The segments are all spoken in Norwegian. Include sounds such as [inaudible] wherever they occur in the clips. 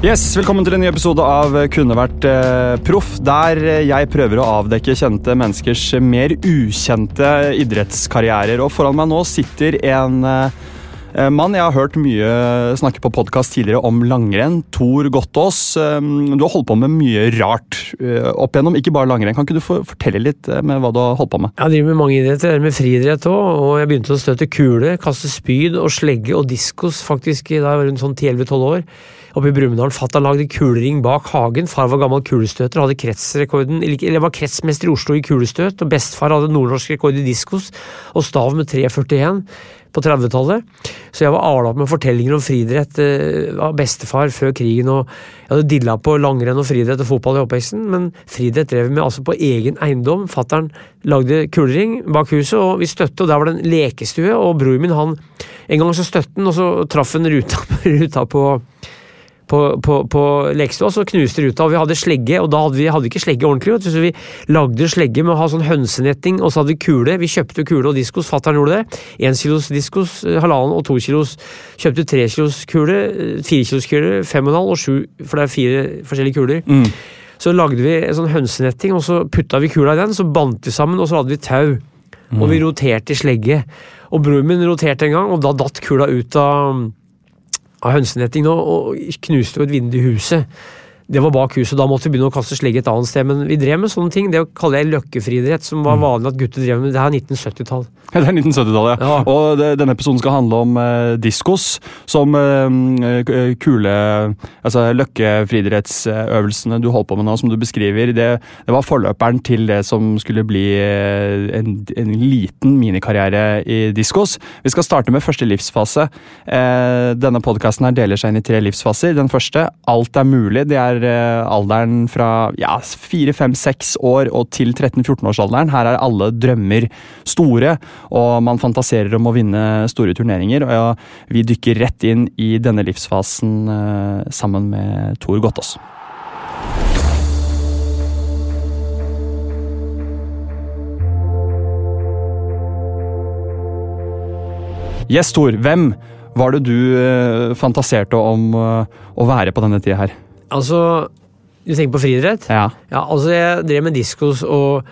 Yes, Velkommen til en ny episode av Kunne vært eh, proff, der jeg prøver å avdekke kjente menneskers mer ukjente idrettskarrierer. Og Foran meg nå sitter en eh, mann jeg har hørt mye snakke på podkast tidligere om langrenn. Tor Gottaas. Eh, du har holdt på med mye rart eh, opp igjennom, ikke bare langrenn. Kan ikke du for fortelle litt eh, med hva du har holdt på med? Jeg driver med mange idretter, med friidrett òg, og jeg begynte å støte kule, kaste spyd og slegge og diskos faktisk da jeg var rundt sånn 10-11-12 år. Oppe i Brumunddal. Fatter'n lagde kulering bak hagen. Far var gammel kulestøter, hadde kretsrekorden, eller var kretsmester i Oslo i kulestøt, og bestefar hadde nordnorsk rekord i diskos og stav med 3,41 på 30-tallet. Så jeg var ala med fortellinger om friidrett eh, av bestefar før krigen. og Jeg hadde dilla på langrenn og friidrett og fotball i oppveksten, men friidrett drev vi med altså på egen eiendom. Fattern lagde kulering bak huset, og vi støtte, og der var det en lekestue. Og broren min, han En gang så støtte han, og så traff han ruta, [laughs] ruta på på, på, på lekestua, så knuste ruta, og vi hadde slegge, og da hadde vi hadde ikke slegge ordentlig, så vi lagde slegge med å ha sånn hønsenetting, og så hadde vi kule. Vi kjøpte kule og diskos, fatter'n gjorde det. Én kilos diskos, eh, halvannen og to kilos. Kjøpte tre kilos kule, eh, fire kilos kule, fem og en halv og sju, for det er fire forskjellige kuler. Så lagde vi en sånn hønsenetting, og så putta vi kula i den, så bandt vi sammen, og så hadde vi tau. Og vi roterte i slegge. Og broren min roterte en gang, og da datt kula ut av av hønsenetting nå, og knuste jo et vindu i huset. Det var bak huset, da måtte vi begynne å kaste slegge et annet sted. Men vi drev med sånne ting. Det kaller jeg løkkefriidrett, som var vanlig at gutter drev med. Det er 1970-tall. Ja, Det er 1970-tallet, ja. Ja. Og det, denne episoden skal handle om eh, diskos, som eh, kule Altså løkkefriidrettsøvelsene du holdt på med nå, som du beskriver. Det, det var forløperen til det som skulle bli eh, en, en liten minikarriere i diskos. Vi skal starte med første livsfase. Eh, denne podkasten deler seg inn i tre livsfaser. Den første, alt er mulig. Det er eh, alderen fra ja, 4-5-6 år og til 13-14-årsalderen. Her er alle drømmer store, og man fantaserer om å vinne store turneringer. Og ja, vi dykker rett inn i denne livsfasen eh, sammen med Tor Gottaas. Yes, Tor. Hvem var det du eh, fantaserte om eh, å være på denne tida her? Altså, du tenker på friidrett? Ja. Ja, altså jeg drev med diskos, og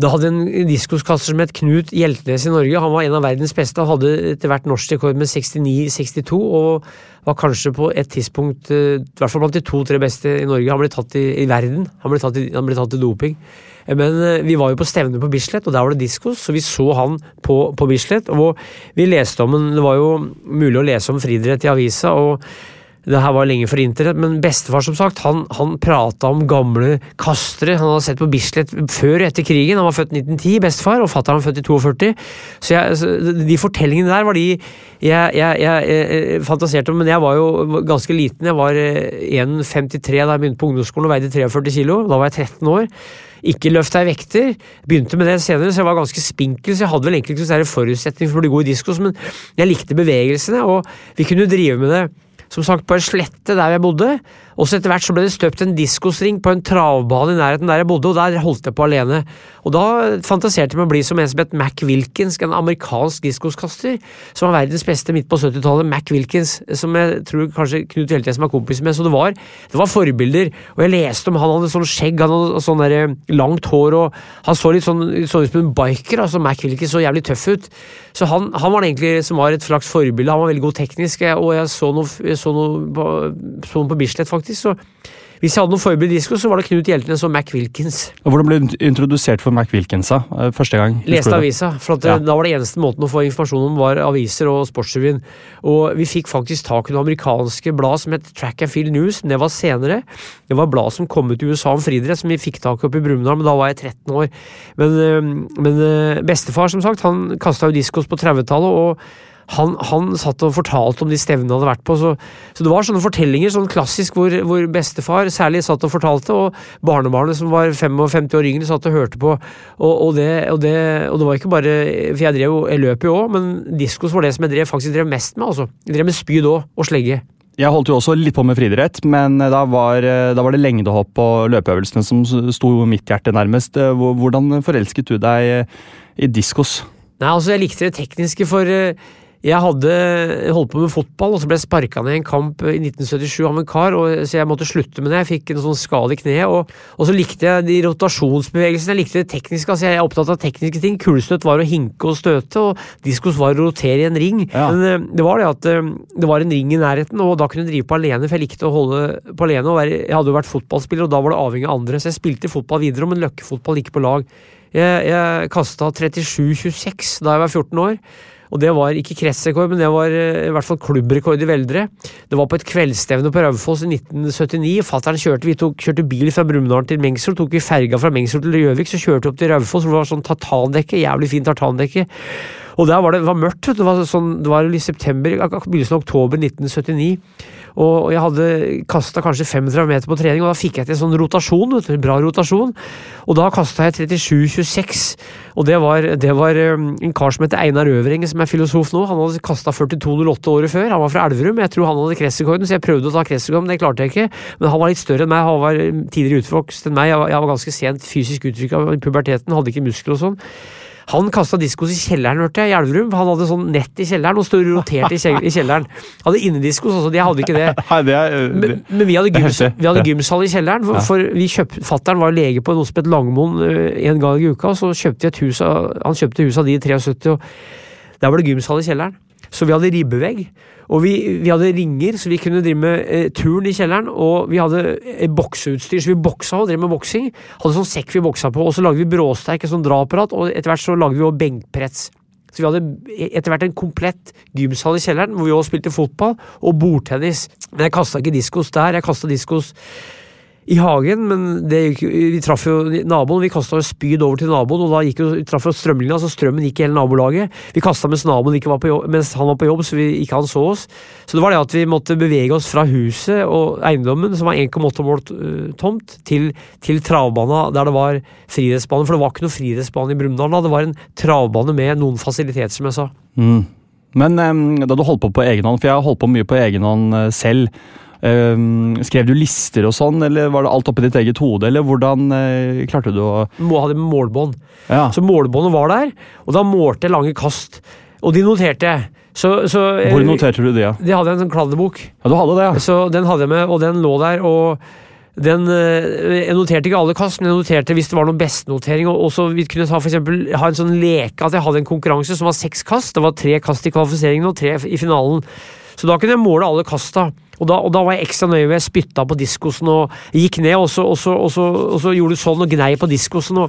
da hadde en diskoskaster som het Knut Hjeltnes i Norge. Han var en av verdens beste og hadde etter hvert norsk rekord med 69-62, og var kanskje på et tidspunkt eh, i hvert fall blant de to-tre beste i Norge. Han ble tatt i, i verden. Han ble tatt i, han ble tatt i doping. Eh, Men eh, vi var jo på stevne på Bislett, og der var det diskos, så vi så han på, på Bislett. Og vi leste om en Det var jo mulig å lese om friidrett i avisa, og Det her var lenge før internett, men bestefar som sagt, han, han prata om gamle kastere. Han hadde sett på Bislett før og etter krigen. Han var født 1910, bestefar, og fatter'n født i 42. Så, jeg, så de fortellingene der var de jeg, jeg, jeg, jeg fantaserte om, men jeg var jo ganske liten. Jeg var 1,53 da jeg begynte på ungdomsskolen og veide 43 kilo. Da var jeg 13 år. Ikke løft deg vekter. Begynte med det senere, så jeg var ganske spinkel, så jeg hadde vel egentlig ikke noen forutsetning for å bli god i diskos, men jeg likte bevegelsene, og vi kunne drive med det som sagt på en slette der jeg bodde. Og så etter hvert så ble det støpt en diskosring på en travbane i nærheten der jeg bodde, og der holdt jeg på alene. Og da fantaserte jeg med å bli som en som het Mac Wilkins, en amerikansk diskoskaster, som var verdens beste midt på 70-tallet. Mac Wilkins, som jeg tror kanskje Knut Hjeltnes var kompis med. Så det var, det var, forbilder. Og jeg leste om han hadde sånn skjegg, han hadde sånn der, eh, langt hår, og han så litt sånn, så ut som en biker. altså Mac Wilkins så jævlig tøff ut. Så han, han var egentlig som var et slags forbilde. Han var veldig god teknisk, og jeg så noe, jeg så noe, på, så noe på Bislett, faktisk faktisk. Så hvis jeg hadde noen forberedt disko, så var det Knut Hjeltnes og Mac Wilkins. Og Hvordan ble du introdusert for Mac Wilkins da, eh, første gang? Leste avisa. for ja. Da var det eneste måten å få informasjon om var aviser og Sportsrevyen. Og vi fikk faktisk tak i noen amerikanske blad som het Track and Field News, men det var senere. Det var blad som kom ut i USA om friidrett, som vi fikk tak i oppe i Brumunddal, men da var jeg 13 år. Men, eh, men eh, bestefar, som sagt, han kasta jo diskos på 30-tallet. og han, han, satt og fortalte om de stevnene han hadde vært på. Så, så, det var sånne fortellinger, sånn klassisk, hvor, hvor, bestefar særlig satt og fortalte, og barnebarnet som var 55 år yngre, satt og hørte på. Og, og, det, og, det, og det, var ikke bare For jeg drev jo, jeg løp jo òg, men diskos var det som jeg drev, faktisk drev mest med. altså. Jeg drev med spyd òg, og slegge. Jeg holdt jo også litt på med friidrett, men da var, da var, det lengdehopp og løpeøvelsene som sto mitt hjerte nærmest. Hvordan forelsket du deg i diskos? Nei, altså Jeg likte det tekniske, for jeg hadde holdt på med fotball, og så ble jeg sparka ned i en kamp i 1977 av en kar, og, så jeg måtte slutte med det. Jeg fikk en sånn skade i kneet, og, og, så likte jeg de rotasjonsbevegelsene. Jeg likte det tekniske. altså Jeg er opptatt av tekniske ting. Kulestøt var å hinke og støte, og diskos var å rotere i en ring. Ja. Men eh, det var det at eh, det var en ring i nærheten, og da kunne jeg drive på alene, for jeg likte å holde på alene. og være, Jeg hadde jo vært fotballspiller, og da var det avhengig av andre, så jeg spilte fotball videre, men løkkefotball ikke på lag. Jeg, jeg kasta 37-26 da jeg var 14 år. Og det var ikke kretsrekord, men det var eh, i hvert fall klubbrekord i veldre. Det var på et kveldsstevne på Raufoss i 1979. Fattern kjørte, vi tok, kjørte bil fra Brumunddal til Mengsrud. Tok vi ferga fra Mengsrud til Gjøvik, så kjørte vi opp til Raufoss, hvor det var sånn tartandekke. Jævlig fint tartandekke. Og der var det, det var mørkt. Det var, sånn, det var i september, begynnelsen av oktober 1979. Og jeg hadde kasta kanskje 35 meter på trening, og da fikk jeg til en sånn rotasjon. En bra rotasjon. Og da kasta jeg 37-26. Og det var, det var, um, en kar som heter Einar Øvrengen, som er filosof nå. Han hadde kasta 42,08 året før. Han var fra Elverum. Jeg tror han hadde kretsrekorden, så jeg prøvde å ta kretsrekorden, det klarte jeg ikke. Men han var litt større enn meg. Han var tidligere utvokst enn meg. Jeg var, jeg var ganske sent fysisk uttrykka i puberteten, hadde ikke muskler og sånn. Han kasta diskos i kjelleren, hørte jeg, i Elverum. Han hadde sånn nett i kjelleren og stod rotert i kjelleren. Hadde innediskos også, de hadde ikke det. Men, men vi hadde, gyms, vi hadde gymsal i kjelleren, for, for vi kjøpte, fattern var lege på noe som het Langmoen eh, en gang i uka, og så kjøpte vi et hus av, han kjøpte huset av de i 73, og der var det gymsal i kjelleren. Så vi hadde ribbevegg. Og vi, vi, hadde ringer, så vi kunne drive med eh, turn i kjelleren. Og vi hadde eh, bokseutstyr, så vi boksa og drev med boksing. Hadde sånn sekk vi boksa på, og så lagde vi bråsteik, og sånn drapapparat, og etter hvert så lagde vi også benkpress. Så vi hadde e, etter hvert en komplett gymsal i kjelleren, hvor vi også spilte fotball og bordtennis. Men jeg kasta ikke diskos der, jeg kasta diskos i hagen, men det, vi traff jo naboen. Vi kasta spyd over til naboen, og da gikk jo, traff jo strømlinja, så strømmen gikk i hele nabolaget. Vi kasta mens mens han var på jobb, så vi, ikke han så oss. Så det var det at vi måtte bevege oss fra huset og eiendommen, som var 1,8 mål uh, tomt, til, til travbana der det var friidrettsbane. For det var ikke noe friidrettsbane i Brumunddal da, det var en travbane med noen fasiliteter, som jeg sa. Mm. Men um, da du holdt på på egen hånd, for jeg har holdt på mye på egen hånd uh, selv. Uh, skrev du lister og sånn, eller var det alt oppi ditt eget hode, eller hvordan uh, klarte du å Må ha det med målbånd. Ja. Så målbåndet var der, og da målte jeg lange kast. Og de noterte. Så, så, Hvor noterte du det? Ja? De hadde en sånn kladdebok. Ja, du hadde det, ja. Så den hadde jeg med, og den lå der. og den, eh, jeg noterte ikke alle kast, men jeg noterte hvis det var noen bestenotering. Og også vi kunne ta for eksempel, ha en sånn leke at jeg hadde en konkurranse som var seks kast. Det var tre kast i kvalifiseringen og tre i finalen. Så da kunne jeg måle alle kasta. Og da, og da var jeg ekstra nøye ved jeg spytta på diskosen og gikk ned, og så, og så, og så, så gjorde du sånn og gnei på diskosen.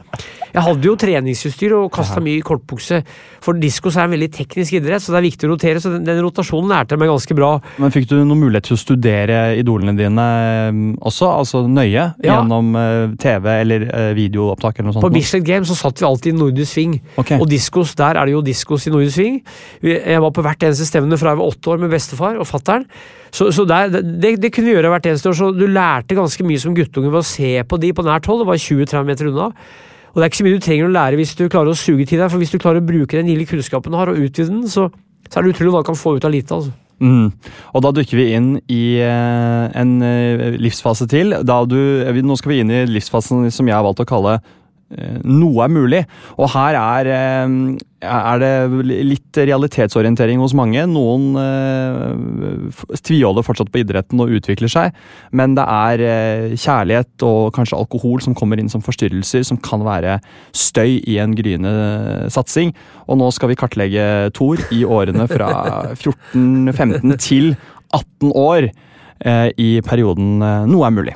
Jeg hadde jo treningsutstyr og kasta mye i kortbukse, for diskos er en veldig teknisk idrett, så det er viktig å rotere. Så den, den rotasjonen lærte jeg meg ganske bra. Men Fikk du noen mulighet til å studere idolene dine eh, også, altså nøye? Ja. Gjennom eh, TV eller eh, videoopptak eller noe sånt? På? Bislett Games så satt vi alltid i nordisk sving. okay. Og diskos, der er det jo diskos i nordisk sving. Jeg var på hvert eneste stevne fra jeg var åtte år med bestefar og fattern. Så, så der, det, det kunne vi gjøre hvert eneste år. Så du lærte ganske mye som guttunge ved å se på de på nært hold. Det var 20-30 meter unna. Og det er ikke så mye du trenger å lære hvis du klarer å suge til deg, for hvis du klarer å bruke den lille kunnskapen du har og utvide den, så, så er det utrolig hva du kan få ut av lite. altså. Mm. Og da dukker vi inn i eh, en eh, livsfase til. Du, eh, nå skal vi inn i livsfasen som jeg har valgt å kalle noe er mulig. Og her er, eh, er det litt realitetsorientering hos mange. Noen eh, tviholder fortsatt på idretten og utvikler seg, men det er eh, kjærlighet og kanskje alkohol som kommer inn som forstyrrelser, som kan være støy i en gryende satsing. Og nå skal vi kartlegge Thor i årene fra [laughs] 14-15 til 18 år eh, i perioden eh, Noe er mulig.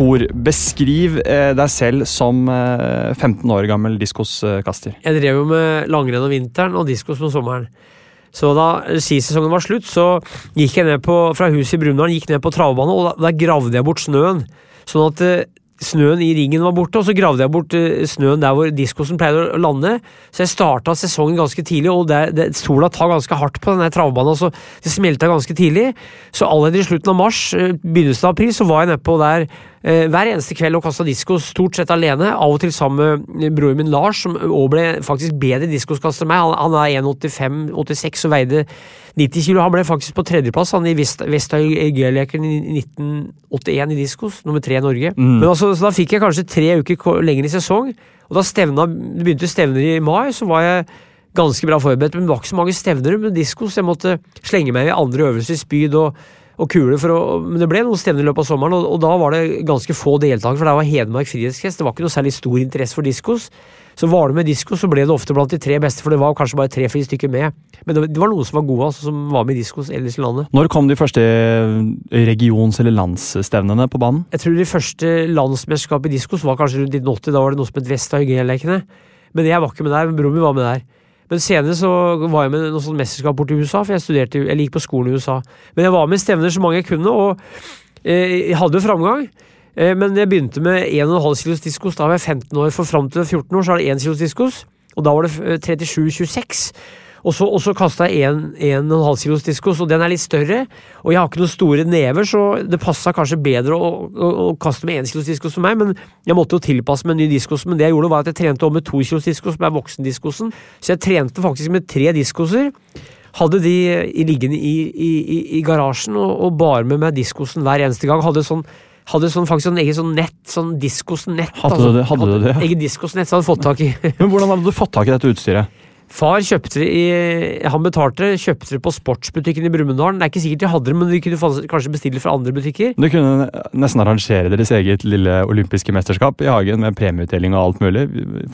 Thor. Beskriv eh, deg selv som eh, 15 år gammel diskoskaster. Jeg drev jo med langrenn om vinteren og diskos om sommeren. Så da skisesongen var slutt, så gikk jeg ned på, fra huset i Brumunddal gikk ned på travbanen, og da, der gravde jeg bort snøen. Sånn at eh, snøen i ringen var borte, og så gravde jeg bort eh, snøen der hvor diskosen pleide å lande. Så jeg starta sesongen ganske tidlig, og det, det, sola tar ganske hardt på denne travbanen. Så det smelta ganske tidlig. Så allerede i slutten av mars, eh, begynnelsen av april, så var jeg nedpå der eh, hver eneste kveld og kasta disko, stort sett alene. Av og til sammen med broren min Lars, som òg ble faktisk bedre diskoskaster enn meg. Han, han er 1,85-86 og veide 90 kilo. Han ble faktisk på tredjeplass han i Vest- Vesta-G-leken i 1981 i diskos, nummer tre i Norge. Men altså, så da fikk jeg kanskje tre uker lenger i sesong, og da stevna, det begynte stevner i mai, så var jeg ganske bra forberedt, men det var ikke så mange stevner med diskos. Jeg måtte slenge meg i andre øvelser, i spyd og, og kule, for å, men det ble noen stevner i løpet av sommeren, og, og da var det ganske få deltakere, for det var Hedmark friidrettskrets, det var ikke noe særlig stor interesse for diskos. Så var det med disko, så ble det ofte blant de tre beste, for det var kanskje bare tre-fire stykker med. Men det, det var noen som var gode, altså, som var med i diskos ellers i landet. Når kom de første regions- eller landsstevnene på banen? Jeg tror de første landsmesterskapet i diskos var kanskje rundt 1980. Da var det noe som het Vesta G-lekene. Men jeg var ikke med der, men broren min var med der. Men senere så var jeg med noe sånt mesterskap borti USA, for jeg studerte, eller gikk på skolen i USA. Men jeg var med i stevner så mange jeg kunne, og eh, jeg hadde jo framgang. Eh, men jeg begynte med 1,5 kilos diskos, da var jeg 15 år. For fram til 14 år så er det 1 kilos diskos, og da var det eh, 37-26. Og så, og så kasta jeg en, en og en halv kilos diskos, og den er litt større. Og jeg har ikke noen store never, så det passa kanskje bedre å, å, å kaste med 1 kilos diskos for meg, men jeg måtte jo tilpasse meg en ny diskos. Men det jeg gjorde, var at jeg trente om med to kilos diskos, som er voksendiskosen. Så jeg trente faktisk med tre diskoser. Hadde de liggende i, i, i, i garasjen og, og bar med meg diskosen hver eneste gang. Hadde sånn hadde sånn, faktisk sånn eget sånn nett, sånn diskosnett. Hadde du det? Hadde du det, ja? Egen diskosnett som hadde fått tak i. [laughs] Men hvordan hadde du fått tak i dette utstyret? Far kjøpte det i Han betalte, kjøpte det på sportsbutikken i Brumunddal. Det er ikke sikkert de hadde det, men de kunne kanskje bestille fra andre butikker. Du kunne nesten arrangere deres eget lille olympiske mesterskap i hagen med premieutdeling og alt mulig.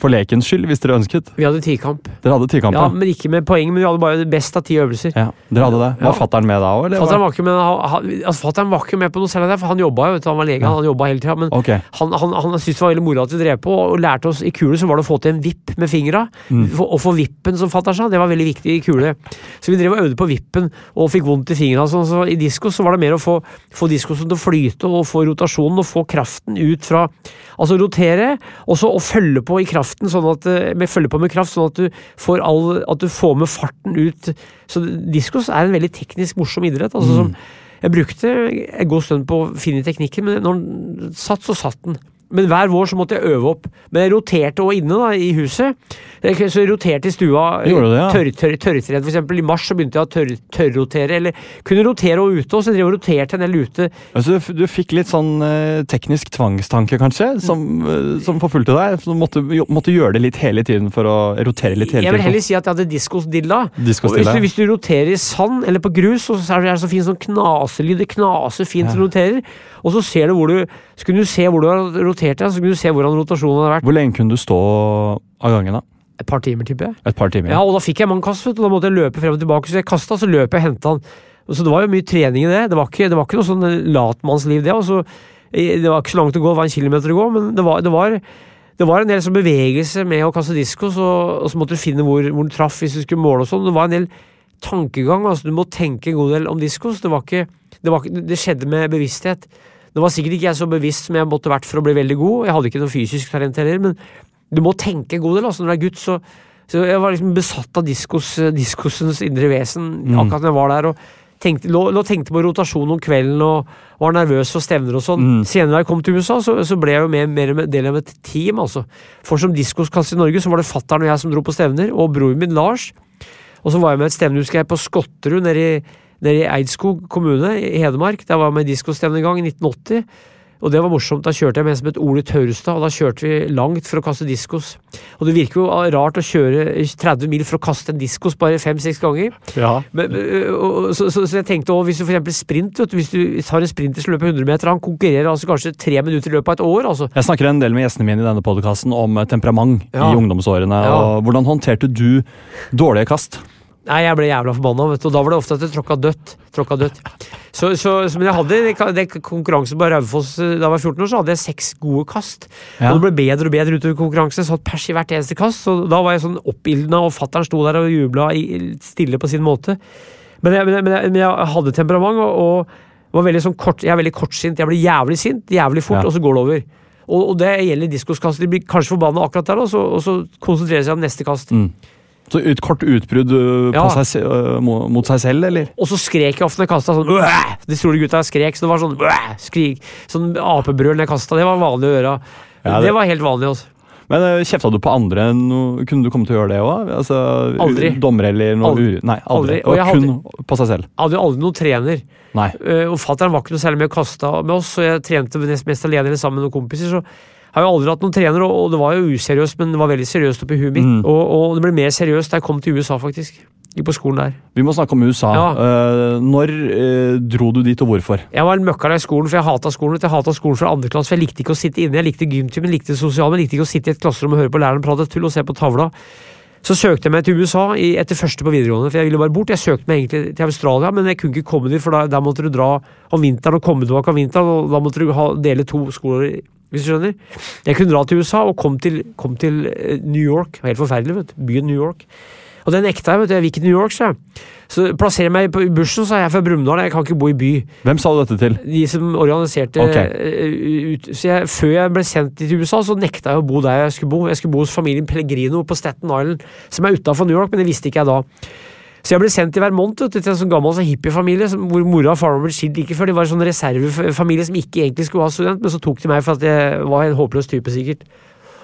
For lekens skyld, hvis dere ønsket. Vi hadde tikamp. Dere hadde tikamp, Ja, ja. men ikke med poeng, men vi hadde bare det best av ti øvelser. ja. Dere hadde det. Var Ja. fatteren med da òg, eller? Fatteren var ikke med, han, han- altså, fatteren var ikke med på noe selv det, for han jobba jo, han var lege, han jobba hele tida. Men okay. han, han, han syntes det var veldig moro at vi drev på, og lærte oss i kule så var det å få til en vipp med fingra. Mm. Og få vippen, som fatter seg, det var veldig viktig i kule. Så vi drev og øvde på vippen og fikk vondt i fingrene. sånn, Så i disko så var det mer å få, få diskosen til å flyte og få rotasjonen og få kraften ut fra Altså rotere, og så å følge på i kraften, sånn at, eh, med, følge på med kraft, sånn at du får all, at du får med farten ut. Så diskos er en veldig teknisk morsom idrett. altså som jeg brukte en god stund på å finne teknikken, men når den satt, så satt den. Men hver vår så måtte jeg øve opp. Men jeg roterte òg inne da, i huset. Så jeg roterte i stua. Gjorde det, ja? Tørr, tørr, tørrtredd, for eksempel. I mars så begynte jeg å tørr, tørrrotere. Eller kunne rotere og ute, og så drev og roterte en del ute. Altså, du, du fikk litt sånn eh, teknisk tvangstanke, kanskje, som, eh, som forfulgte deg? Så du måtte, måtte gjøre det litt hele tiden for å rotere litt hele tiden? Jeg vil heller si at jeg hadde diskosdilla. Diskosdilla, hvis, du, hvis du roterer i sand eller på grus, så er det så fin sånn knaselyd. Det knaser fint du roterer. Og så ser du hvor du Så kunne du se hvor du har rotert deg, så kunne du se hvordan rotasjonen har vært. Hvor lenge kunne du stå av gangen, da? Et par timer, tipper jeg. Et par timer? Ja, og da fikk jeg mange kast, du. Da måtte jeg løpe frem og tilbake. Så jeg kasta, så løp jeg og henta han. Så det var jo mye trening i det. Det var ikke, det var ikke noe sånn latmannsliv, det. Og så, eh, det var ikke så langt å gå, det var en kilometer å gå, men det var, det var, det var en del sånn bevegelse med å kaste disko, så, og så måtte du finne hvor, hvor den traff hvis du skulle måle og sånn. Det var en del tankegang. altså Du må tenke en god del om diskos. Det, var ikke, det, var det skjedde med bevissthet. Det var sikkert ikke jeg så bevisst som jeg måtte vært for å bli veldig god. Jeg hadde ikke noe fysisk talent heller, men du må tenke en god del. altså Når du er gutt, så, så jeg var liksom besatt av diskos, diskosens indre vesen Mm. akkurat når jeg var der. og tenkte, lå, lå tenkte på rotasjon om kvelden og var nervøs for stevner og sånn. Mm. Senere da jeg kom til USA, så, så ble jeg jo mer, mer en del av et team. altså. For som diskoskasse i Norge så var det fattern og jeg som dro på stevner, og broren min Lars. Og så var jeg med et stevne husker jeg, på Skotterud nede i, nede i Eidskog kommune i Hedmark. Der var jeg med i diskostevne en gang i 1980. Og det var morsomt. Da kjørte jeg med en som het Ole Taurstad, og da kjørte vi langt for å kaste diskos. Og det virker jo rart å kjøre 30 mil for å kaste en diskos bare fem-seks ganger. Ja. Men, og- så, så, så jeg tenkte også, hvis du for eksempel sprint, vet du, hvis du tar en sprinter som løper 100 meter, han konkurrerer altså kanskje tre minutter i løpet av et år, altså. Jeg snakker en del med gjestene mine i denne podkasten om eh, temperament Ja. i ungdomsårene. Ja. og Hvordan håndterte du dårlige kast? Nei, jeg ble jævla forbanna, og da var det ofte at jeg tråkka dødt. Tråkka dødt. Så, så, så, men jeg hadde det, konkurransen konkurranse på Raufoss eh, da jeg var 14 år, så hadde jeg seks gode kast. Ja. Og det ble bedre og bedre utover konkurransen. Satt pers i hvert eneste kast, så da var jeg sånn oppildna, og fattern sto der og jubla stille på sin måte. Men jeg, men jeg, men jeg, hadde temperament, og, og var veldig sånn kort, jeg er veldig kortsint. Jeg blir jævlig sint, jævlig fort, Ja. og så går det over. Og, og det gjelder diskoskast. De blir kanskje forbanna akkurat der, og så, og så konsentrerer seg om neste kast. Mm. Så Et kort utbrudd øh, på Ja. seg, se- øh, mot seg selv, eller? Og så skrek jeg ofte når jeg kasta sånn «Åh!» De store gutta skrek, så det var sånn «Åh!» skrik, Sånn apebrøl når jeg kasta. Det var vanlig å gjøre. Ja, det... det- var helt vanlig. Også. Men øh, kjefta du på andre? Kunne du komme til å gjøre det òg? Altså, Aldri. Dommer eller noe Aldri. uri- Nei, aldri. Aldri. Og Og kun på seg selv? Jeg hadde jo aldri noen trener. Nei. Uh, og Fatter'n var ikke noe særlig med å kaste med oss, så jeg trente mest alene eller sammen med noen kompiser. så har jo aldri hatt noen trener, og, det var jo useriøst, men det var veldig seriøst oppi huet mitt. Mm. Og, og det ble mer seriøst da jeg kom til USA, faktisk. Gikk på skolen der. Vi må snakke om USA. Ja. Uh, når uh, dro du dit, og hvorfor? Jeg var en der i skolen, for jeg hata skolen. Jeg hata skolen fra andre klasse, for jeg likte ikke å sitte inne. Jeg likte gymtimen, likte det sosiale, men likte ikke å sitte i et klasserom og høre på læreren prate tull og se på tavla. Så søkte jeg meg til USA i, etter første på videregående, for jeg ville bare bort. Jeg søkte meg egentlig til Australia, men jeg kunne ikke komme dit, for da, der måtte du dra om vinteren og komme tilbake om vinteren, og da måtte du ha, dele to skoler, hvis du skjønner. Jeg kunne dra til USA og kom til, kom til eh, New York. Det var Helt forferdelig, vet du. Byen New York. Og det nekta jeg, vet du. Jeg vil ikke til New York, sa jeg. Så plasserer jeg meg på i bussen, sa jeg er fra Brumunddal, jeg kan ikke bo i by. Hvem sa du dette til? De som organiserte Ok. eh, ut, Så jeg, før jeg ble sendt til USA, så nekta jeg å bo der jeg skulle bo. Jeg skulle bo hos familien Pellegrino på Staten Island, som er utafor New York, men det visste ikke jeg da. Så jeg ble sendt til Vermont til en sånn gammel sånn hippiefamilie som- hvor mora og faren ble skilt like før. De var en sånn reservefamilie som ikke egentlig skulle ha student, men så tok de meg for at jeg var en håpløs type, sikkert.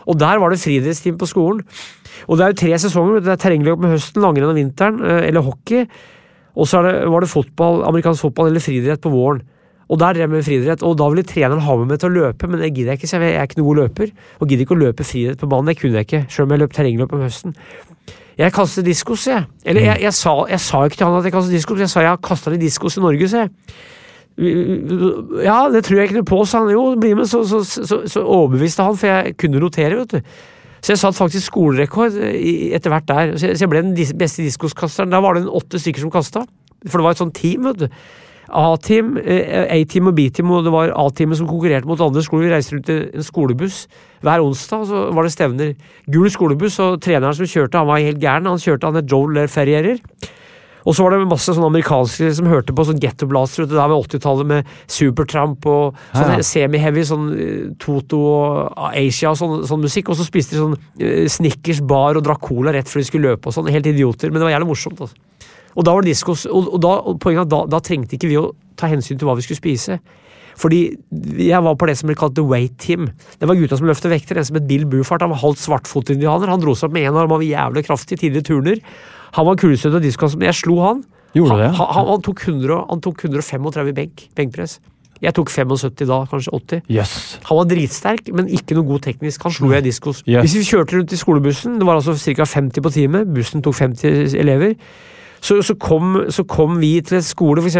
Og der var det friidrettsteam på skolen. Og det er jo tre sesonger. Det er terrengløp med høsten, langrenn om vinteren, eh, eller hockey. Og så var det fotball, amerikansk fotball eller friidrett på våren. Og der drev jeg med friidrett, og da ville treneren ha med meg til å løpe, men det gidder jeg ikke, så jeg er ikke noe god løper. Og gidder ikke å løpe friidrett på banen, det kunne jeg ikke, sjøl om jeg løp terrengløp om høsten. Jeg kastet diskos, jeg. Eller jeg, jeg, sa, jeg sa ikke til han at jeg kastet diskos, jeg sa jeg har kasta litt diskos i Norge, sa jeg. Ja, det tror jeg ikke noe på, sa han. Jo, bli med. Så, så, så, så overbeviste han, for jeg kunne rotere, vet du. Så jeg satt faktisk skolerekord etter hvert der. Så jeg, ble den beste diskoskasteren. Da var det en åtte stykker som kasta. For det var et sånt team, vet du. A-team, eh, A-team og B-team, og det var A-teamet som konkurrerte mot andre skoler. Vi reiste rundt i en skolebuss hver onsdag, så var det stevner. Gul skolebuss, og treneren som kjørte, han var helt gæren. Han kjørte, han het Joel Ferrierer. Og så var det masse sånne amerikanske som hørte på sånn gettoblaster ute der ved 80-tallet med Supertramp og sånn Ja, ja. semi-heavy sånn eh, Toto og Asia og sånn, sånn musikk. Og så spiste de sånn eh, Snickers bar og drakk cola rett før de skulle løpe og sånn. Helt idioter, men det var jævlig morsomt. altså. Og da var det diskos. Og, da, og poenget da, da trengte ikke vi å ta hensyn til hva vi skulle spise. Fordi jeg var på det som ble kalt the weight team. Det var gutta som løftet vekter. En som het Bill Bufart. Han var halvt svartfotindianer. Han dro seg opp med én arm, han var jævlig kraftig, tidligere turner. Han var kulestøt og diskos, men jeg slo han. Gjorde du det? Han, han, han, tok 100, han tok 135 benk, benkpress. Jeg tok 75 da, kanskje 80. Yes. Han var dritsterk, men ikke noe god teknisk. Han slo jeg i diskos. Yes. Hvis vi kjørte rundt i skolebussen, det var altså ca. 50 på time, bussen tok 50 elever, så, så, kom, så kom vi til en skole, f.eks.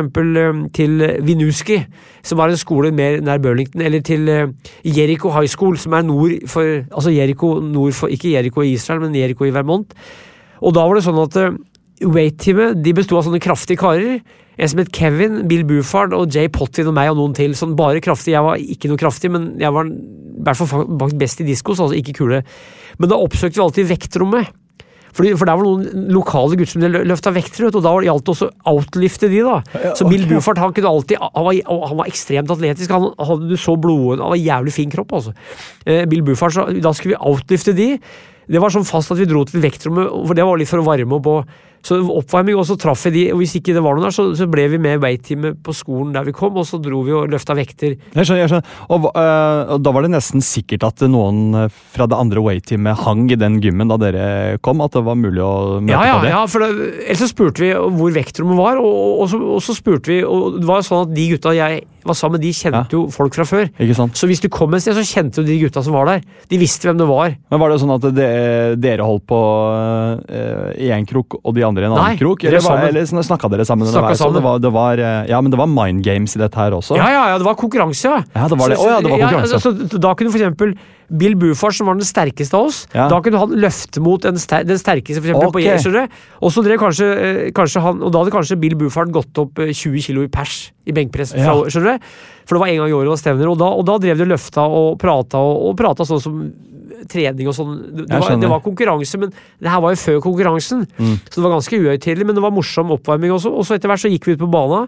til Vinuski, som var en skole mer nær Burlington, eller til eh, Jericho High School, som er nord for Altså Jericho nord for Ikke Jericho i Israel, men Jericho i Vermont. Og da var det sånn at eh, Wait-teamet de besto av sånne kraftige karer. En som het Kevin, Bill Bufard og Jay Pottin og meg og noen til. Sånn bare kraftig. Jeg var ikke noe kraftig, men jeg var i hvert fall best i diskos, altså ikke kule. Men da oppsøkte vi alltid vektrommet. Fordi, for der var noen lokale gutter som løfta vekter, og da gjaldt det også å outlifte de, da. Så Bill Buford han kunne alltid Han var, han var ekstremt atletisk. Han hadde du så blodet Han var jævlig fin kropp, altså. Eh, Bill Buford, så da skulle vi outlifte de. Det var sånn fast at vi dro til vektrommet, for det var litt for å varme opp. Og, så oppvarming, og så traff vi de, og hvis ikke det var noen der, så, så ble vi med weight-teamet på skolen der vi kom, og så dro vi og løfta vekter. Jeg skjønner, jeg skjønner. Og, øh, og da var det nesten sikkert at noen fra det andre Way-teamet hang i den gymmen da dere kom? At det var mulig å møte Ja, ja, på det? ja, for det, ellers så spurte vi hvor vektrommet var, og, og, så, og så spurte vi og Det var sånn at de gutta jeg var sammen med, de kjente jo folk fra før. Ikke sant? Så hvis du kom et sted, så kjente du de gutta som var der. De visste hvem det var. Men Var det sånn at det, dere holdt på øh, i én krok og de andre i en Nei, annen krok? Eller, var- eller snakka dere sammen? Snakka sammen. Det var, det var, øh, ja, men det var mind games i dette her også? Ja, ja, ja, det var konkurranse, ja. Ja, det var det. Så- oh, ja, det var konkurranse. så, så da kunne for eksempel Bill Buford, som var den sterkeste av oss, Ja. da kunne han løfte mot ster den sterkeste, for eksempel, på du? Og så drev kanskje, eh, kanskje han, og da hadde kanskje Bill Buford gått opp eh, 20 kilo i pers i benkpress, fra, Ja. skjønner du? For det var en gang i året det var stevner, og da, og da drev de løfta og prata, og, og prata sånn som trening og sånn. Det, det, var, det var konkurranse, men det her var jo før konkurransen. Mm. Så det var ganske uhøytidelig, men det var morsom oppvarming også. Og så etter hvert så gikk vi ut på banen.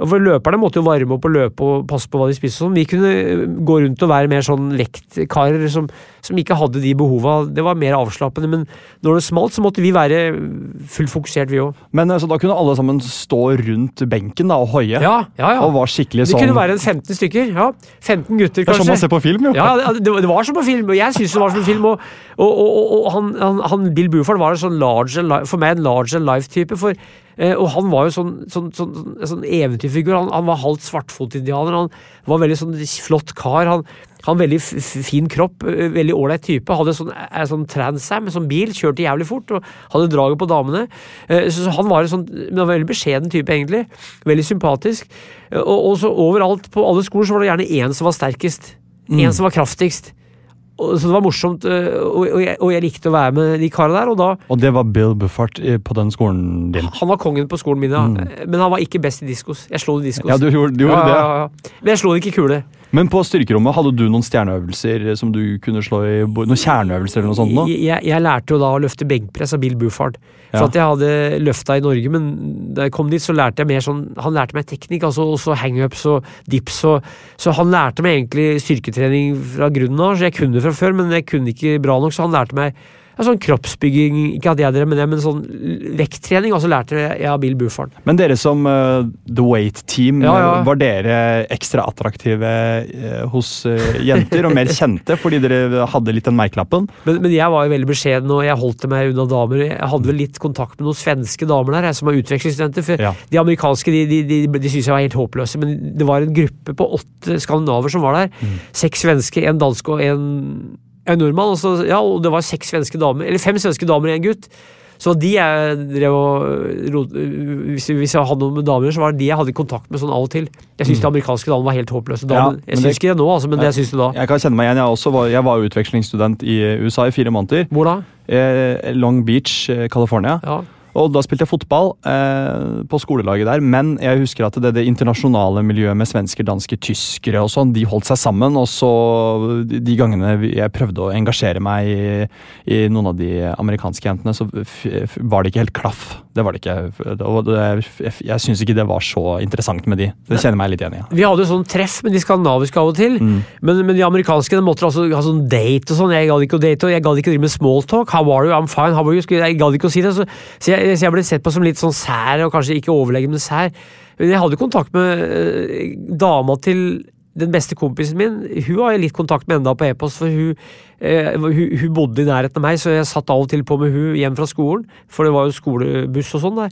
For løperne måtte jo varme opp og løpe og passe på hva de spiste. Sånn. Vi kunne eh, gå rundt og være mer sånn vektkarer som, som ikke hadde de behova. Det var mer avslappende. Men når det smalt, så måtte vi være fullt fokusert, vi òg. Men øh, Så da kunne alle sammen stå rundt benken da, og hoie? Ja, ja, ja. Og var skikkelig sånn Det sånn kunne være en 15 stykker. ja. 15 gutter, kanskje. Det er som man ser på film, jo. Ja, det, det, var som på film, og jeg syns det var som på film. Og, og, og, og, han, han, han Bill Buford var en sånn large, for meg en large and life-type. for eh, og han var jo sånn, sånn, sånn, sånn, sånn eventyrfigur. Han, han var halvt svartfotindianer. Han var veldig sånn flott kar. Han han veldig fin kropp, eh, veldig ålreit type. Hadde sånn, eh, sånn Transam, sånn bil, kjørte jævlig fort og hadde draget på damene. Eh, Så han var en sånn, men han var veldig beskjeden type, egentlig. Veldig sympatisk. Eh, Og, og så overalt på alle skoler så var det gjerne én som var sterkest. En som var kraftigst. Og, så det var morsomt, eh, og, og, jeg, og jeg likte å være med de karene der. Og da Og det var Bill Buffart eh, på den skolen din? Han var kongen på skolen min, ja. Men han var ikke best i diskos. Jeg slo det i diskos. Ja, du gjorde, du gjorde ja, ja. Men jeg slo det ikke i kule. Men på styrkerommet, hadde du noen stjerneøvelser som du kunne slå i? Noen kjerneøvelser eller noe sånt? nå? Jeg, jeg lærte jo da å løfte benkpress av Bill Bufard. For Ja. at jeg hadde løfta i Norge, men da jeg kom dit, så lærte jeg mer sånn Han lærte meg teknikk, altså også hangups og dips og Så han lærte meg egentlig styrketrening fra grunnen av, så jeg kunne det fra før, men jeg kunne ikke bra nok, så han lærte meg ja, sånn kroppsbygging, ikke at jeg drev med det, men sånn vekttrening, så lærte jeg av Bill Buford. Men dere som uh, The Weight Team, Ja, ja. var dere ekstra attraktive uh, hos uh, jenter og mer kjente fordi dere hadde litt den merkelappen? Men, men jeg var jo veldig beskjeden, og jeg holdt meg unna damer. Jeg hadde vel litt kontakt med noen svenske damer der, som er utvekslingsstudenter. For Ja. de amerikanske de, de, de, de syntes jeg var helt håpløse, men det var en gruppe på åtte skandinaver som var der. Mm. Seks svenske, en dansk og en, en nordmann. Og, så, ja, og det var seks svenske damer, eller fem svenske damer og en gutt. Så de jeg drev og hvis, hvis jeg hadde noen med damer, så var det de jeg hadde kontakt med sånn av og til. Jeg syns de amerikanske damene var helt håpløse. Da, Mm. Ja, jeg syns ikke det nå, altså, men det jeg syns du da. Jeg kan kjenne meg igjen. Jeg, også var, jeg var utvekslingsstudent i USA i fire måneder. Hvor da? Eh, Long Beach, eh, California. Ja. Og da spilte jeg fotball eh, på skolelaget der, men jeg husker at det, det internasjonale miljøet med svensker, dansker, tyskere og sånn, de holdt seg sammen. Og så de, gangene jeg prøvde å engasjere meg i, i noen av de amerikanske jentene, så var det ikke helt klaff. Det var det ikke. Og jeg syns ikke det var så interessant med de. Det kjenner jeg meg litt igjen i. Ja. Vi hadde jo sånn treff med de skandinaviske av og til, Mm. men, men de amerikanske de måtte altså ha sånn date og sånn. Jeg gadd ikke å date, og jeg gadd ikke å drive med smalltalk. How are you? I'm fine. How are you? Jeg gadd ikke å si det. Så, så, jeg, så jeg ble sett på som litt sånn sær, og kanskje ikke overlegen, men sær. Men jeg hadde kontakt med øh, dama til den beste kompisen min. Hun har jeg litt kontakt med enda på e-post, for hun, eh, hun, hun bodde i nærheten av meg, så jeg satt av og til på med hun hjem fra skolen, for det var jo skolebuss og sånn der.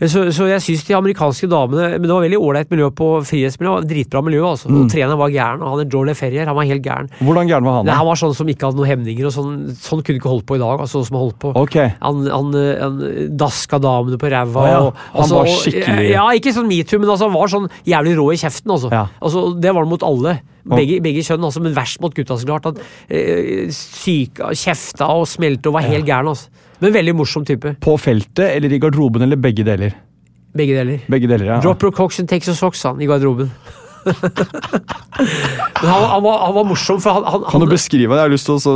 Så, så jeg syns de amerikanske damene Men det var veldig ålreit miljø på frihetsmiljø. Dritbra miljø, altså. Og treneren var gæren. Han er Joel Ferrier, han var helt gæren. Hvordan gæren var han? Da? han var sånn som ikke hadde noen hemninger, og sånn, sånn kunne ikke holdt på i dag. altså som han holdt på. Okay. Han, han, han daska damene på ræva. Å ja, og- han altså, var og- skikkelig- Ja, ikke sånn metoo, men altså, han var sånn jævlig rå i kjeften. Altså. Ja. Altså, det var det mot alle. Begge, begge kjønn, altså, men verst mot gutta, så klart. Han eh, syka, kjefta og smelte og var helt gæren. Altså. Men veldig morsom type. På feltet eller i garderoben eller begge deler? Begge deler. Begge deler, ja. Dropper cocks and takes a socks, han, i garderoben. Han, han, var, han var morsom, for han, han, Kan du beskrive det? Jeg har lyst til å så,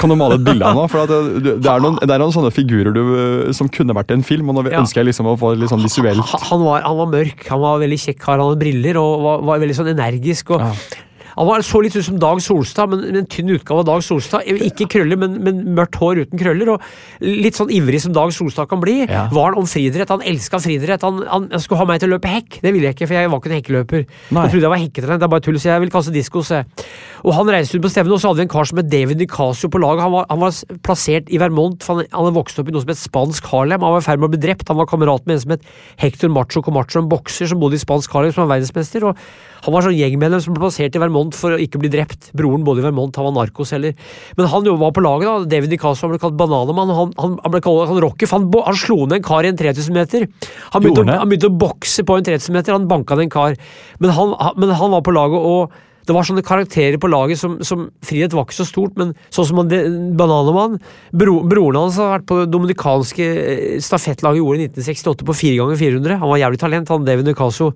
Kan du male et bilde av? For det, det, er noen, det er noen sånne figurer du, som kunne vært i en film, og nå Ja. ønsker jeg liksom å få litt sånn visuelt han, var, han var mørk, han var veldig kjekk kar, han hadde briller og var, var veldig sånn energisk. og Han var, så litt ut som Dag Solstad, men men en tynn utgave av Dag Solstad. Ikke krøller, men, men mørkt hår uten krøller. Og litt sånn ivrig som Dag Solstad kan bli. Ja. Var han om friidrett? Han elska friidrett. Han, han, han skulle ha meg til å løpe hekk. Det ville jeg ikke, for jeg var ikke en hekkeløper. Nei. Jeg trodde jeg var hekketalent. Det er bare tull, så jeg vil kaste disko. jeg. Og han reiste ut på stevnet, og så hadde vi en kar som het David Nicasio på laget. Han var, han var plassert i Vermont, for han, han hadde vokst opp i noe som het spansk Harlem. Han var i ferd med å bli drept. Han var kamerat med en som het Hector Macho Comacho, en bokser som bodde i spansk Harlem, som var verdensmester. og han var sånn gjengmedlem som ble plassert i Vermont for å ikke bli drept. Broren bodde i Vermont, han var narkoselger. Men han var på laget, da. David Nicasso ble kalt Bananamann. Han, han, han ble kalt han Rocky, for han, han slo ned en kar i en 3000 meter. Han begynte, å, han begynte å bokse på en 3000 meter, han banka ned en kar. Men han, men han var på laget, og det var sånne karakterer på laget som, som Frihet var ikke så stort, men sånn som Bananamann bro, Broren hans har vært på det dominikanske eh, stafettlaget i OL i 1968 på 4 ganger 400 Han var jævlig talent, han David Nicaso.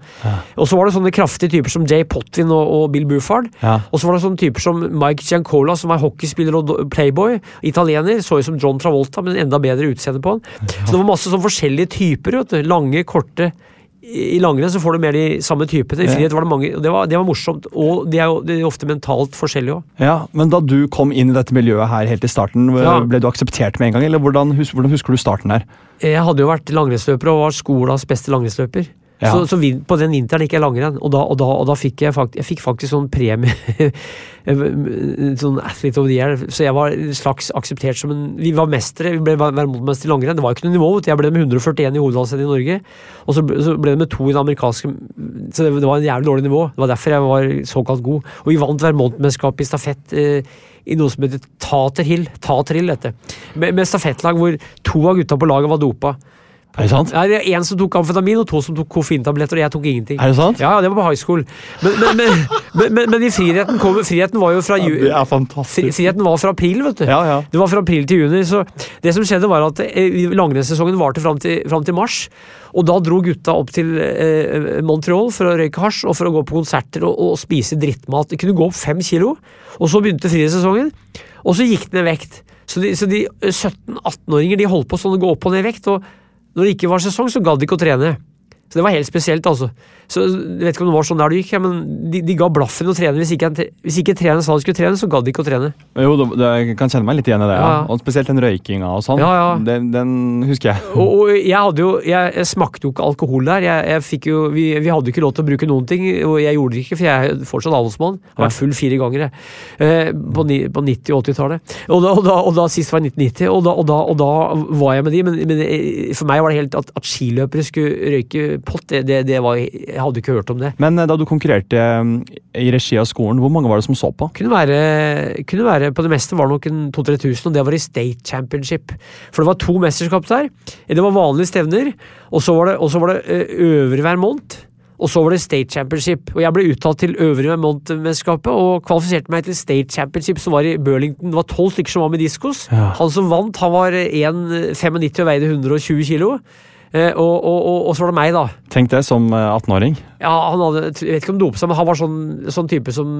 Og så var det sånne kraftige typer som Jay Potvin og, og Bill Bufard. Ja. Og så var det sånne typer som Mike Giancola, som er hockeyspiller og playboy. Italiener. Så ut som John Travolta, men enda bedre utseende på han. Så det var masse sånn forskjellige typer. Vet du. Lange, korte. I langrenn så får du mer de samme typene. I frihet var det mange, og det var, det var morsomt. Og de er jo de er ofte mentalt forskjellige òg. Ja, Men da du kom inn i dette miljøet her helt i starten, Ja. ble du akseptert med en gang? Eller hvordan, hvordan husker du starten der? Jeg hadde jo vært langrennsløper og var skolas beste langrennsløper. Ja. Så, så på den vinteren gikk jeg langrenn, og da, og da, og da fikk jeg, fakt, jeg fikk faktisk sånn premie [laughs] Sånn athlete of the year. Så jeg var slags akseptert som en Vi var mestere, vi ble verdensmestere i langrenn. Det var ikke noe nivå. Jeg ble med 141 i hovedlandsrennet i Norge, og så, ble- så ble det med to i den amerikanske Så det, det var en jævlig dårlig nivå. Det var derfor jeg var såkalt god. Og vi vant Vermont-mesterskapet i stafett. Eh, i noe som heter Tater Hill. Tater Hill, dette. Med, med stafettlag hvor to av gutta på laget var dopa. Er det sant? Ja, det er En som tok amfetamin, og to som tok koffeintabletter, og jeg tok ingenting. Er det sant? Ja, det var på high school. Men, men, men, men, men, i friheten, kom, friheten var jo fra ju- Det er fantastisk. Friheten var fra april, vet du. Ja, ja. Det var fra april til juni. Så det som skjedde, var at eh, langrennssesongen varte fram til, fram til mars. Og da dro gutta opp til eh, Montreal for å røyke hasj og for å gå på konserter og, og spise drittmat. De kunne gå opp fem kilo, og så begynte friidrettssesongen. Og så gikk det ned vekt. Så de, de eh, 17-18-åringer de holdt på sånn å gå opp og ned i vekt. og når det ikke var sesong, så gadd de ikke å trene. Så det var helt spesielt, altså. Så Jeg vet ikke om det var sånn der du gikk, men de, de ga blaffen i å trene. Hvis ikke, hvis ikke treneren sa de skulle trene, så gadd de ikke å trene. Jo, det, jeg kan kjenne meg litt igjen i det. Ja. Ja. Og spesielt den røykinga og sånn. Ja, ja. Den, den husker jeg. Og, og jeg hadde jo Jeg, jeg smakte jo ikke alkohol der. Jeg, jeg fikk jo, vi, vi hadde ikke lov til å bruke noen ting, og jeg gjorde det ikke, for jeg er fortsatt avholdsmann. Har vært full fire ganger, jeg. Eh, på, ni, på 90- og 80-tallet. Og, og, og da sist var i 1990, og da, da, da var jeg med de, men, men eh, for meg var det helt at, at skiløpere skulle røyke pott, det, det, var Jeg hadde ikke hørt om det. Men eh, da du konkurrerte eh, i regi av skolen, hvor mange var det som så på? kunne være, kunne være På det meste var det nok en 2000-3000, og det var i State Championship. For det var to mesterskap der. Det var vanlige stevner, og så var det, og så var det eh, hver måned. Og så var det State Championship. Og jeg ble uttalt til Øvre Vermont-mesterskapet og kvalifiserte meg til State Championship, som var i Burlington. Det var tolv stykker som var med diskos. Ja. Han som vant, han var 1,95 og veide 120 kilo. Eh, og, og, og, og så var det meg, da. Tenk det, som eh, 18-åring. Ja, han hadde, jeg vet ikke om han dopet seg, men han var sånn, sånn type som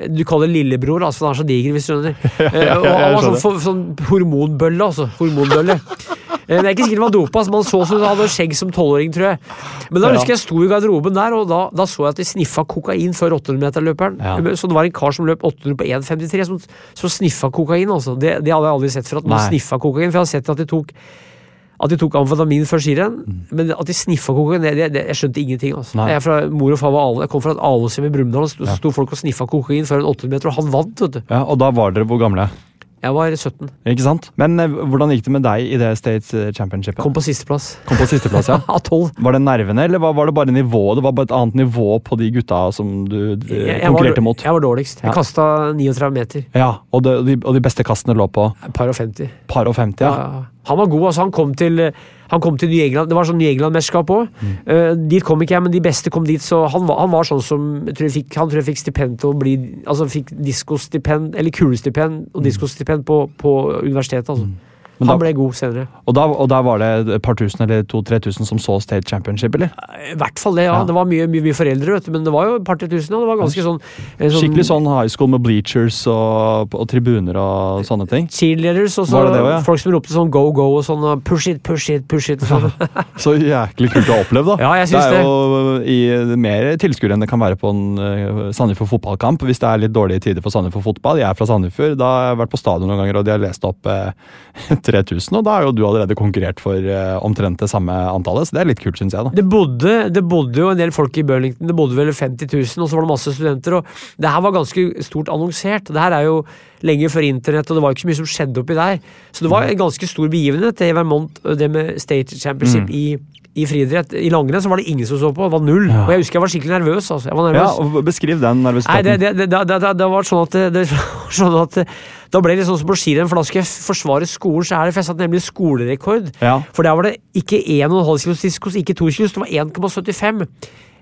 du kaller lillebror, altså, han er så diger, hvis du skjønner. [laughs] Eh, og han var sånn, for, sånn hormonbølle, altså. Hormonbølle. Det jeg er ikke sikkert han var dopa, altså, men han så som han hadde skjegg som tolvåring, tror jeg. Men da Ja. husker jeg sto i garderoben der, og da, da så jeg at de sniffa kokain før 800-meterløperen. Ja. Så det var en kar som løp 800 på 1,53 som, som sniffa kokain, altså. Det, det hadde jeg aldri sett før, at man sniffa kokain. For jeg har sett at de tok at de tok amfetamin før skirenn, men at de sniffa kokain, det, det, jeg skjønte ingenting. altså. Mm. Jeg fra mor og far var Ale, jeg kom fra et Aleshjem i Brumunddal, så sto folk og sniffa kokain før en 800 meter, og han vant, vet du. Ja, Og da var dere hvor gamle? Jeg var 17. Ikke sant? Men eh, hvordan gikk det med deg i det States eh, Championshipet? Kom på sisteplass. Kom på sisteplass, ja. [laughs] Av tolv. Var det nervene, eller var, var det bare nivået? Det var bare et annet nivå på de gutta som du jeg, Jeg, konkurrerte var, mot? jeg var dårligst. Jeg Ja. kasta 39 meter. Ja, og, de, og de beste kastene lå på par og 50. par og 50, ja. Ja, ja. Han var god, altså. Han kom til, han kom til New England. Det var sånn New England-mesterskap òg. Mm. dit kom ikke jeg, men de beste kom dit, så han var, han var sånn som tror jeg fikk, Han tror jeg fikk stipend til å bli Altså fikk diskostipend, eller kulestipend og diskostipend på, på universitetet, altså. Mm. Men han da- ble god senere. Og da, og da var det et par tusen eller to-tre tusen som så State Championship, eller? I hvert fall det, ja. Ja. Det var mye, mye, mye foreldre, vet du, men det var jo et par-tre tusen. Og det var ganske sånn, eh, sånn Skikkelig sånn high school med bleachers og, og tribuner og sånne ting. Cheerleaders og så det det ja? folk som ropte sånn go, go og sånn push it, push it, push it. Sånn. Så jæklig kult å oppleve, da. [laughs] Ja, jeg synes det er jo i, mer tilskuere enn det kan være på en uh, Sandefjord fotballkamp. Hvis det er litt dårlige tider for Sandefjord fotball. Jeg er fra Sandefjord. Da har jeg vært på stadion noen ganger, og de har lest opp eh, 3000. Og da har jo du allerede konkurrert for eh, omtrent det samme antallet, så det er litt kult, syns jeg. da. Det bodde, det bodde jo en del folk i Burlington, det bodde vel 50 000, og så var det masse studenter. og Det her var ganske stort annonsert. Det her er jo lenge før internett, og det var ikke så mye som skjedde oppi der. Så det var en ganske stor begivenhet, det Vermont, det med State Championship Mm. i, i friidrett. I langrenn var det ingen som så på, det var null. Ja. Og jeg husker jeg var skikkelig nervøs. altså. Var Ja, nervøs. og Beskriv den Nei, nervøsiteten. det, det, det, det, det, det var sånn at, sånn at Da ble det sånn som på skirenn, for da skal jeg forsvare skolen, så er det festet nemlig skolerekord. Ja. For der var det ikke 1,5 kilos diskos, ikke 2 kilos, det var 1,75.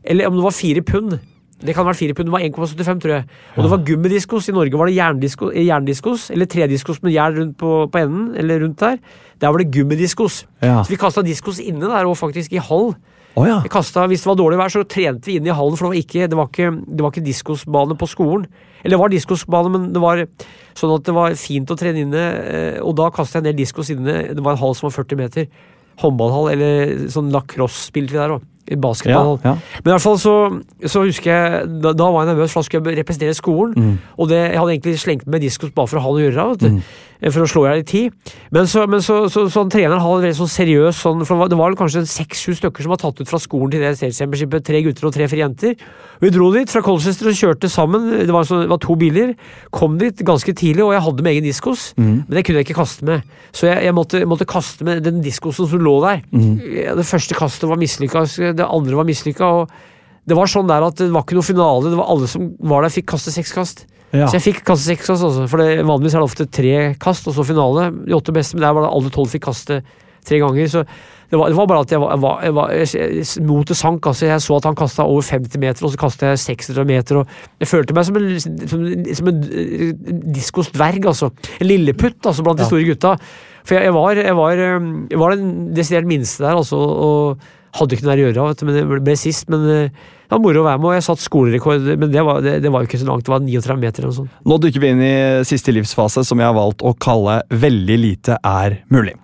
Eller om det var 4 pund. Det kan ha vært 4 pund, det var 1,75, tror jeg. Og det var gummidiskos. I Norge var det jerndisko, eh, jerndiskos, eller trediskos med jern rundt på, på enden, eller rundt der. Der var det gummidiskos. Ja. Så vi kasta diskos inne der, og faktisk i hall. Oh, ja. Kastet, hvis det var dårlig vær, så trente vi inne i hallen, for det var ikke, det var ikke, det var ikke diskosbane på skolen. Eller det var diskosbane, men det var sånn at det var fint å trene inne, eh, og da kastet jeg en del diskos inne. Det var en hall som var 40 meter. Håndballhall, eller sånn lacrosse spilte vi der òg. Basketball. Ja, ja. Men i hvert fall så, så husker jeg Da, da var jeg nervøs, for da skulle jeg representere skolen. Mm. Og det, jeg hadde egentlig slengt med diskos bare for å ha noe å gjøre. Vet du. For å slå i hjel i tid. Men så, men så, så, så han treneren en veldig sånn seriøs sånn, For det var, kanskje seks-sju stykker som var tatt ut fra skolen til det State Tre gutter og tre-fire jenter. Vi dro dit fra Colchester og kjørte sammen. Det var, så, det var to biler. Kom dit ganske tidlig, og jeg hadde med egen diskos. Men det kunne jeg ikke kaste med. Så jeg, jeg måtte, måtte kaste med den diskosen som lå der. Det første kastet var mislykka, det andre var mislykka. Og det var sånn der at det var ikke noe finale. Det var alle som var der, fikk kaste seks kast. Ja. Så jeg fikk kaste seks altså. For det, vanligvis er det ofte tre kast, og så finale. De åtte beste, men der var det alle tolv fikk kaste tre ganger. Så det var, det var bare at jeg var, jeg var, jeg var jeg, Motet sank. altså Jeg så at han kasta over 50 meter, og så kasta jeg 600 meter. og Jeg følte meg som en, som, som en diskos dverg, altså. En lilleputt altså, blant de Ja. store gutta. For jeg, var, jeg, var, eh, jeg var den desidert minste der, altså. og hadde ikke noe der å gjøre, vet du, men ble- ble sist. Men eh, det var moro å være med, og jeg satt skolerekord, men det var, det, det var jo ikke så langt. Det var 39 meter eller noe sånt. Nå dykker vi inn i siste livsfase, som jeg har valgt å kalle 'veldig lite er mulig'.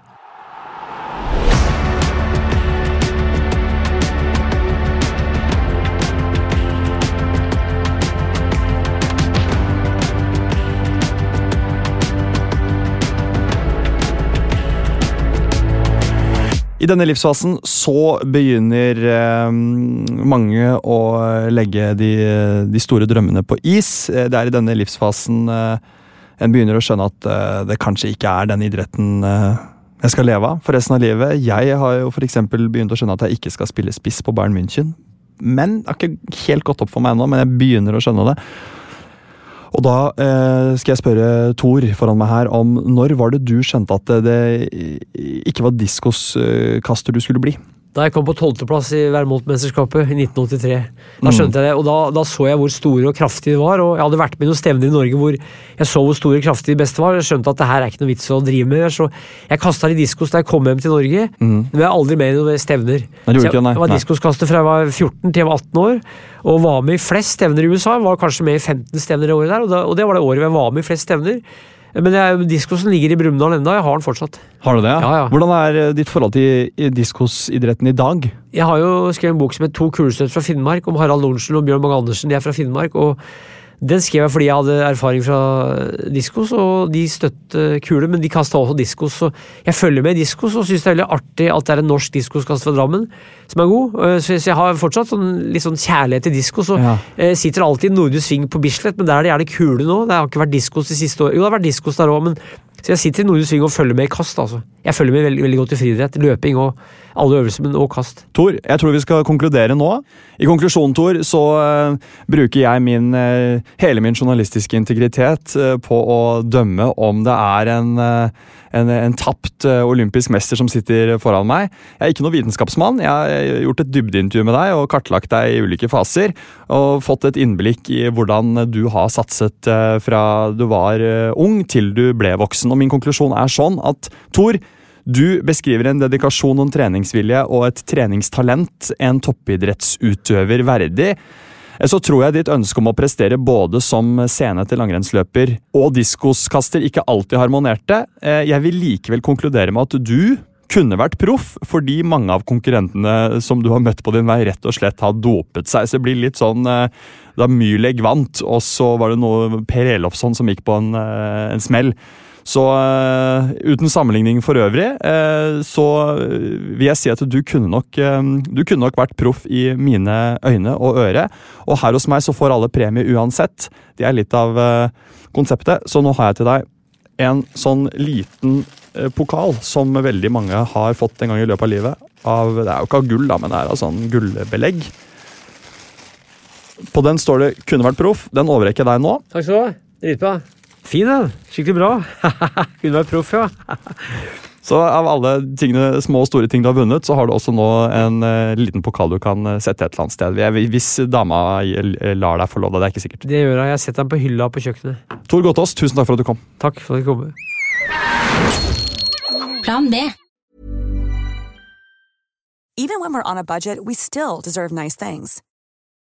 I denne livsfasen så begynner eh, mange å legge de, de store drømmene på is. Eh, Det er i denne livsfasen eh, en begynner å skjønne at eh, det kanskje ikke er den idretten eh, jeg skal leve av for resten av livet. Jeg har jo eksempel begynt å skjønne at jeg ikke skal spille spiss på Bayern München. Men det har ikke helt gått opp for meg ennå, men jeg begynner å skjønne det. Og da eh, skal jeg spørre Thor foran meg her om når var det du skjønte at det, det ikke var diskoskaster du skulle bli? Da jeg kom på tolvteplass i Vermont-mesterskapet i 1983. Da skjønte jeg det, og da, da så jeg hvor store og kraftige de var. og Jeg hadde vært med i noen stevner i Norge hvor jeg så hvor store og kraftige de beste var. Jeg skjønte at det her er ikke noe vits å drive med. Så jeg kasta litt diskos da jeg kom hjem til Norge. mm. Men jeg er aldri med i noen stevner. Nei, jeg, jeg var diskoskaster fra jeg var 14 til jeg var 18 år. Og var med i flest stevner i USA. Var kanskje med i 15 stevner i året der, og, da, og det var det året jeg var med i flest stevner. Men jeg, diskosen ligger i Brumunddal ennå, jeg har den fortsatt. Har du det? Ja, ja. Hvordan er eh, ditt forhold til diskosidretten i dag? Jeg har jo skrevet en bok som het To kulestøt fra Finnmark, om Harald Lorentzen og Bjørn Mange Andersen. De er fra Finnmark. og Den skrev jeg fordi jeg hadde erfaring fra diskos, og de støtte kule, men de kasta også diskos. Så jeg følger med i diskos og syns det er veldig artig at det er en norsk diskoskast fra Drammen som er god. Eh, Så jeg har fortsatt sånn, litt sånn kjærlighet til diskos. Og Ja. eh, sitter alltid i Nordre Sving på Bislett, men der er det gjerne kule nå. Det har ikke vært diskos de siste årene. Jo, det har vært diskos der òg, men så jeg sitter i Nordre Sving og følger med i kast, altså. Jeg følger med veldig, veldig godt i friidrett. Løping og alle øvelser, men også kast. Tor, jeg tror vi skal konkludere nå. I konklusjonen, Tor, så uh, bruker jeg min, uh, hele min journalistiske integritet uh, på å dømme om det er en, en, en tapt olympisk mester som sitter foran meg. Jeg er ikke noen vitenskapsmann. Jeg har gjort et dybdeintervju med deg og kartlagt deg i ulike faser. Og fått et innblikk i hvordan du har satset fra du var ung til du ble voksen. Og min konklusjon er sånn at Tor, du beskriver en dedikasjon og en treningsvilje og et treningstalent en toppidrettsutøver verdig. Så tror jeg ditt ønske om å prestere både som scene til langrennsløper og diskoskaster ikke alltid harmonerte. Eh, Jeg vil likevel konkludere med at du kunne vært proff, fordi mange av konkurrentene som du har møtt på din vei, rett og slett har dopet seg. Så det blir litt sånn eh, da Myrleg vant, og så var det noe Per Elofsson som gikk på en, eh, en smell. Så uh, uten sammenligning for øvrig, uh, så vil jeg si at du kunne nok, eh, du kunne nok vært proff i mine øyne og øre. Og her hos meg så får alle premie uansett. Det er litt av konseptet. Så nå har jeg til deg en sånn liten pokal som veldig mange har fått en gang i løpet av livet. Av, det er jo ikke av gull, da, men det er av sånn gullbelegg. På den står det 'kunne vært proff'. Den overrekker jeg deg nå. Takk skal du ha. Dritbra. Fin, den. Skikkelig bra. [laughs] Kunne vært proff, ja. [laughs] Så av alle tingene, små og store ting du har vunnet, så har du også nå en uh, liten pokal du kan eh, sette et eller annet sted. Jeg- Hvis dama eh, lar deg få lov, da. Det er ikke sikkert. Det gjør jeg. Jeg setter den på hylla på kjøkkenet. Tor Gotaas, tusen takk for at du kom. Takk for at du kom. Plan B. Even when we're on a budget, we still deserve nice things.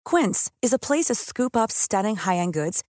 Quince is a place to scoop up stunning high-end goods